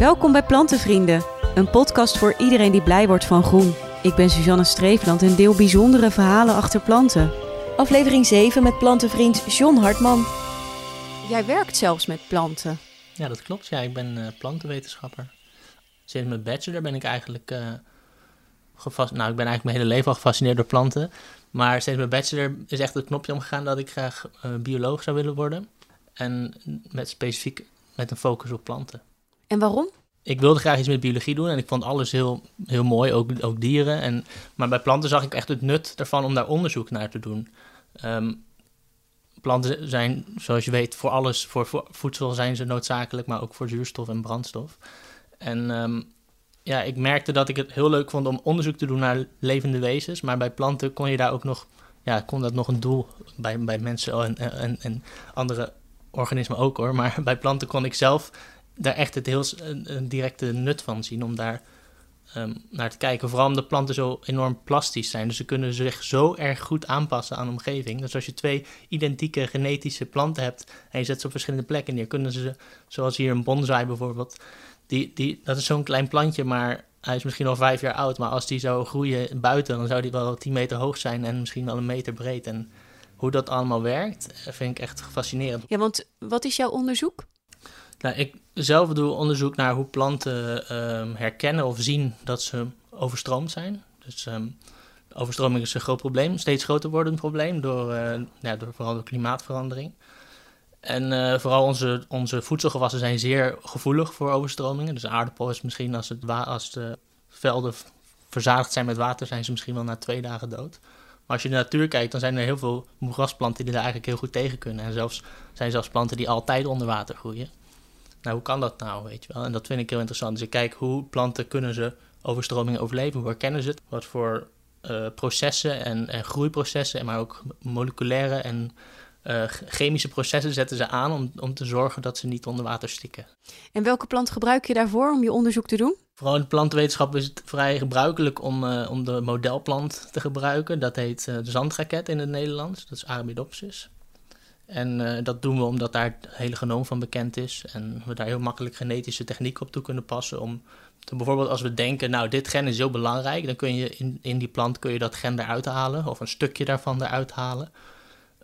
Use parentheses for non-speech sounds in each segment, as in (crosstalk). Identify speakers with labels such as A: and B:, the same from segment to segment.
A: Welkom bij Plantenvrienden, een podcast voor iedereen die blij wordt van groen. Ik ben Suzanne Streefland en deel bijzondere verhalen achter planten.
B: Aflevering 7 met plantenvriend John Hartman.
A: Jij werkt zelfs met planten.
C: Ja, dat klopt. Ja, ik ben uh, plantenwetenschapper. Sinds mijn bachelor ben ik eigenlijk uh, gevast... Nou, ik ben eigenlijk mijn hele leven al gefascineerd door planten. Maar sinds mijn bachelor is echt het knopje omgegaan dat ik graag uh, bioloog zou willen worden. En met specifiek met een focus op planten.
A: En waarom?
C: Ik wilde graag iets met biologie doen en ik vond alles heel, heel mooi, ook, ook dieren. En, maar bij planten zag ik echt het nut ervan om daar onderzoek naar te doen. Um, planten zijn, zoals je weet, voor alles, voor, voedsel zijn ze noodzakelijk, maar ook voor zuurstof en brandstof. En um, ja, ik merkte dat ik het heel leuk vond om onderzoek te doen naar levende wezens, maar bij planten kon je daar ook nog, ja, kon dat nog een doel bij, bij mensen en, en, en andere organismen ook hoor, maar (laughs) bij planten kon ik zelf daar echt het heel een, een directe nut van zien om daar um, naar te kijken. Vooral omdat planten zo enorm plastisch zijn. Dus ze kunnen zich zo erg goed aanpassen aan de omgeving. Dus als je twee identieke genetische planten hebt en je zet ze op verschillende plekken neer, kunnen ze, zoals hier een bonsai bijvoorbeeld, die, die, dat is zo'n klein plantje, maar hij is misschien al vijf jaar oud. Maar als die zou groeien buiten, dan zou die wel 10 meter hoog zijn en misschien wel een meter breed. En hoe dat allemaal werkt, vind ik echt fascinerend.
A: Ja, want wat is jouw onderzoek?
C: Nou, ik zelf doe onderzoek naar hoe planten um, herkennen of zien dat ze overstroomd zijn. Dus um, overstroming is een groot probleem, steeds groter wordend probleem, door, uh, ja, door vooral door klimaatverandering. En uh, vooral onze, onze voedselgewassen zijn zeer gevoelig voor overstromingen. Dus aardappel is misschien als, het als de velden verzadigd zijn met water, zijn ze misschien wel na twee dagen dood. Maar als je de natuur kijkt, dan zijn er heel veel moerasplanten die daar eigenlijk heel goed tegen kunnen. En zelfs zijn zelfs planten die altijd onder water groeien. Nou, hoe kan dat nou, weet je wel? En dat vind ik heel interessant. Dus ik kijk hoe planten kunnen ze overstromingen overleven, hoe herkennen ze het, wat voor uh, processen en, en, groeiprocessen, maar ook moleculaire en uh, chemische processen zetten ze aan om, om te zorgen dat ze niet onder water stikken.
A: En welke plant gebruik je daarvoor om je onderzoek te doen?
C: Vooral in de plantenwetenschap is het vrij gebruikelijk om, uh, om de modelplant te gebruiken. Dat heet de zandraket in het Nederlands, dat is Arabidopsis. En uh, dat doen we omdat daar het hele genoom van bekend is. En we daar heel makkelijk genetische techniek op toe kunnen passen. Om bijvoorbeeld als we denken, nou dit gen is heel belangrijk. Dan kun je in, in die plant kun je dat gen eruit halen. Of een stukje daarvan eruit halen.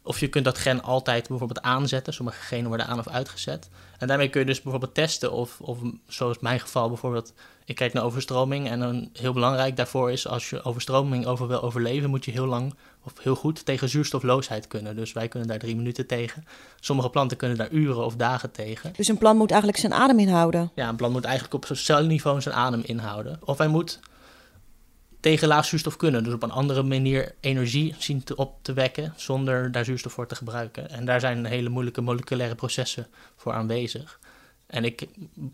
C: Of je kunt dat gen altijd bijvoorbeeld aanzetten. Sommige genen worden aan of uitgezet. En daarmee kun je dus bijvoorbeeld testen of, of zoals mijn geval bijvoorbeeld... Ik kijk naar overstroming en een heel belangrijk daarvoor is... als je overstroming over wil overleven, moet je heel lang of heel goed tegen zuurstofloosheid kunnen. Dus wij kunnen daar drie minuten tegen. Sommige planten kunnen daar uren of dagen tegen.
B: Dus een plant moet eigenlijk zijn adem inhouden?
C: Ja, een plant moet eigenlijk op celniveau zijn adem inhouden. Of hij moet tegen laag zuurstof kunnen. Dus op een andere manier energie zien op te wekken zonder daar zuurstof voor te gebruiken. En daar zijn hele moeilijke moleculaire processen voor aanwezig. En ik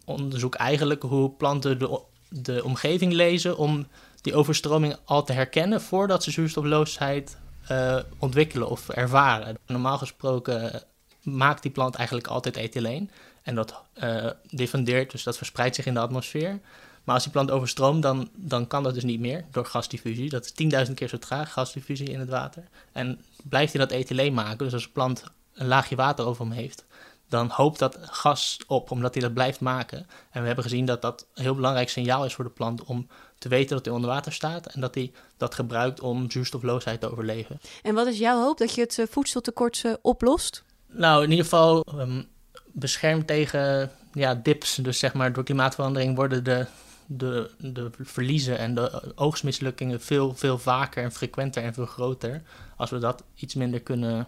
C: onderzoek eigenlijk hoe planten de, de omgeving lezen om die overstroming al te herkennen voordat ze zuurstofloosheid uh, ontwikkelen of ervaren. Normaal gesproken maakt die plant eigenlijk altijd ethyleen en dat uh, diffundeert, dus dat verspreidt zich in de atmosfeer. Maar als die plant overstroomt, dan, dan kan dat dus niet meer door gasdiffusie. Dat is 10.000 keer zo traag, gasdiffusie in het water. En blijft hij dat ethyleen maken, dus als een plant een laagje water over hem heeft, dan hoopt dat gas op, omdat hij dat blijft maken. En we hebben gezien dat dat een heel belangrijk signaal is voor de plant om te weten dat hij onder water staat en dat hij dat gebruikt om zuurstofloosheid te overleven.
A: En wat is jouw hoop dat je het eh, voedseltekort uh, oplost?
C: Nou, in ieder geval um, beschermt tegen ja, dips. Dus zeg maar door klimaatverandering worden de, de, de verliezen en de oogstmislukkingen veel, veel vaker en frequenter en veel groter. Als we dat iets minder kunnen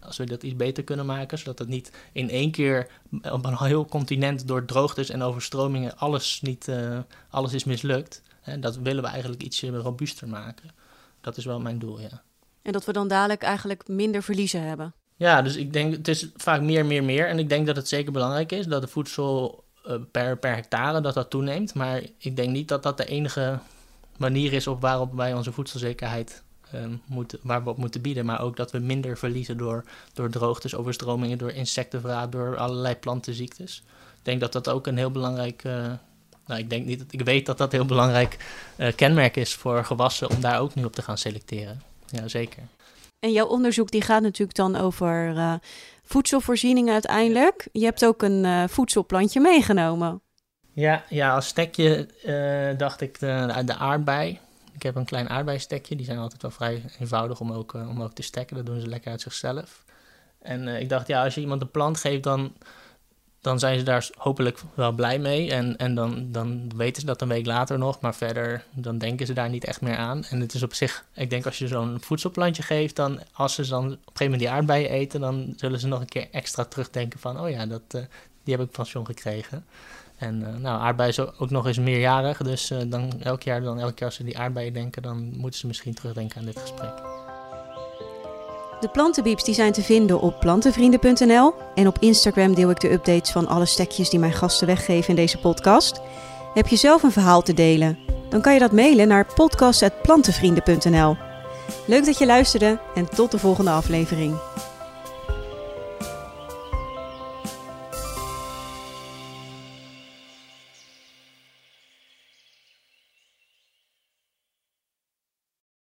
C: als we dat iets beter kunnen maken, zodat het niet in één keer op een heel continent door droogtes en overstromingen alles, niet, uh, alles is mislukt. Hè, dat willen we eigenlijk ietsje robuuster maken. Dat is wel mijn doel, ja.
A: En dat we dan dadelijk eigenlijk minder verliezen hebben.
C: Ja, dus ik denk, het is vaak meer, meer, meer. En ik denk dat het zeker belangrijk is dat de voedsel per, per hectare dat dat toeneemt. Maar ik denk niet dat dat de enige manier is op waarop wij onze voedselzekerheid um, moeten, waar we op moeten bieden. Maar ook dat we minder verliezen door, door droogtes, overstromingen, door insectenverraad, door allerlei plantenziektes. Ik denk dat dat ook een heel belangrijk. Uh, nou, ik denk niet ik weet dat dat heel belangrijk uh, kenmerk is voor gewassen om daar ook nu op te gaan selecteren. Ja, zeker.
A: En jouw onderzoek die gaat natuurlijk dan over uh, voedselvoorziening uiteindelijk. Je hebt ook een voedselplantje meegenomen.
C: Ja, ja als stekje uh, dacht ik de, de aardbei. Ik heb een klein aardbeistekje. Die zijn altijd wel vrij eenvoudig om ook, om ook te stekken. Dat doen ze lekker uit zichzelf. En ik dacht, ja, als je iemand een plant geeft, dan, dan zijn ze daar hopelijk wel blij mee. En, en dan, dan weten ze dat een week later nog. Maar verder, dan denken ze daar niet echt meer aan. En het is op zich, ik denk als je zo'n voedselplantje geeft, dan als ze dan op een gegeven moment die aardbeien eten, dan zullen ze nog een keer extra terugdenken van, oh ja, dat, uh, die heb ik van gekregen. En uh, nou, aardbeien is ook nog eens meerjarig. Dus uh, dan elk jaar, dan elke keer als ze die aardbeien denken, dan moeten ze misschien terugdenken aan dit gesprek.
A: De plantenbieps die zijn te vinden op plantenvrienden.nl. En op Instagram deel ik de updates van alle stekjes die mijn gasten weggeven in deze podcast. Heb je zelf een verhaal te delen? Dan kan je dat mailen naar podcast.plantenvrienden.nl. Leuk dat je luisterde en tot de volgende aflevering.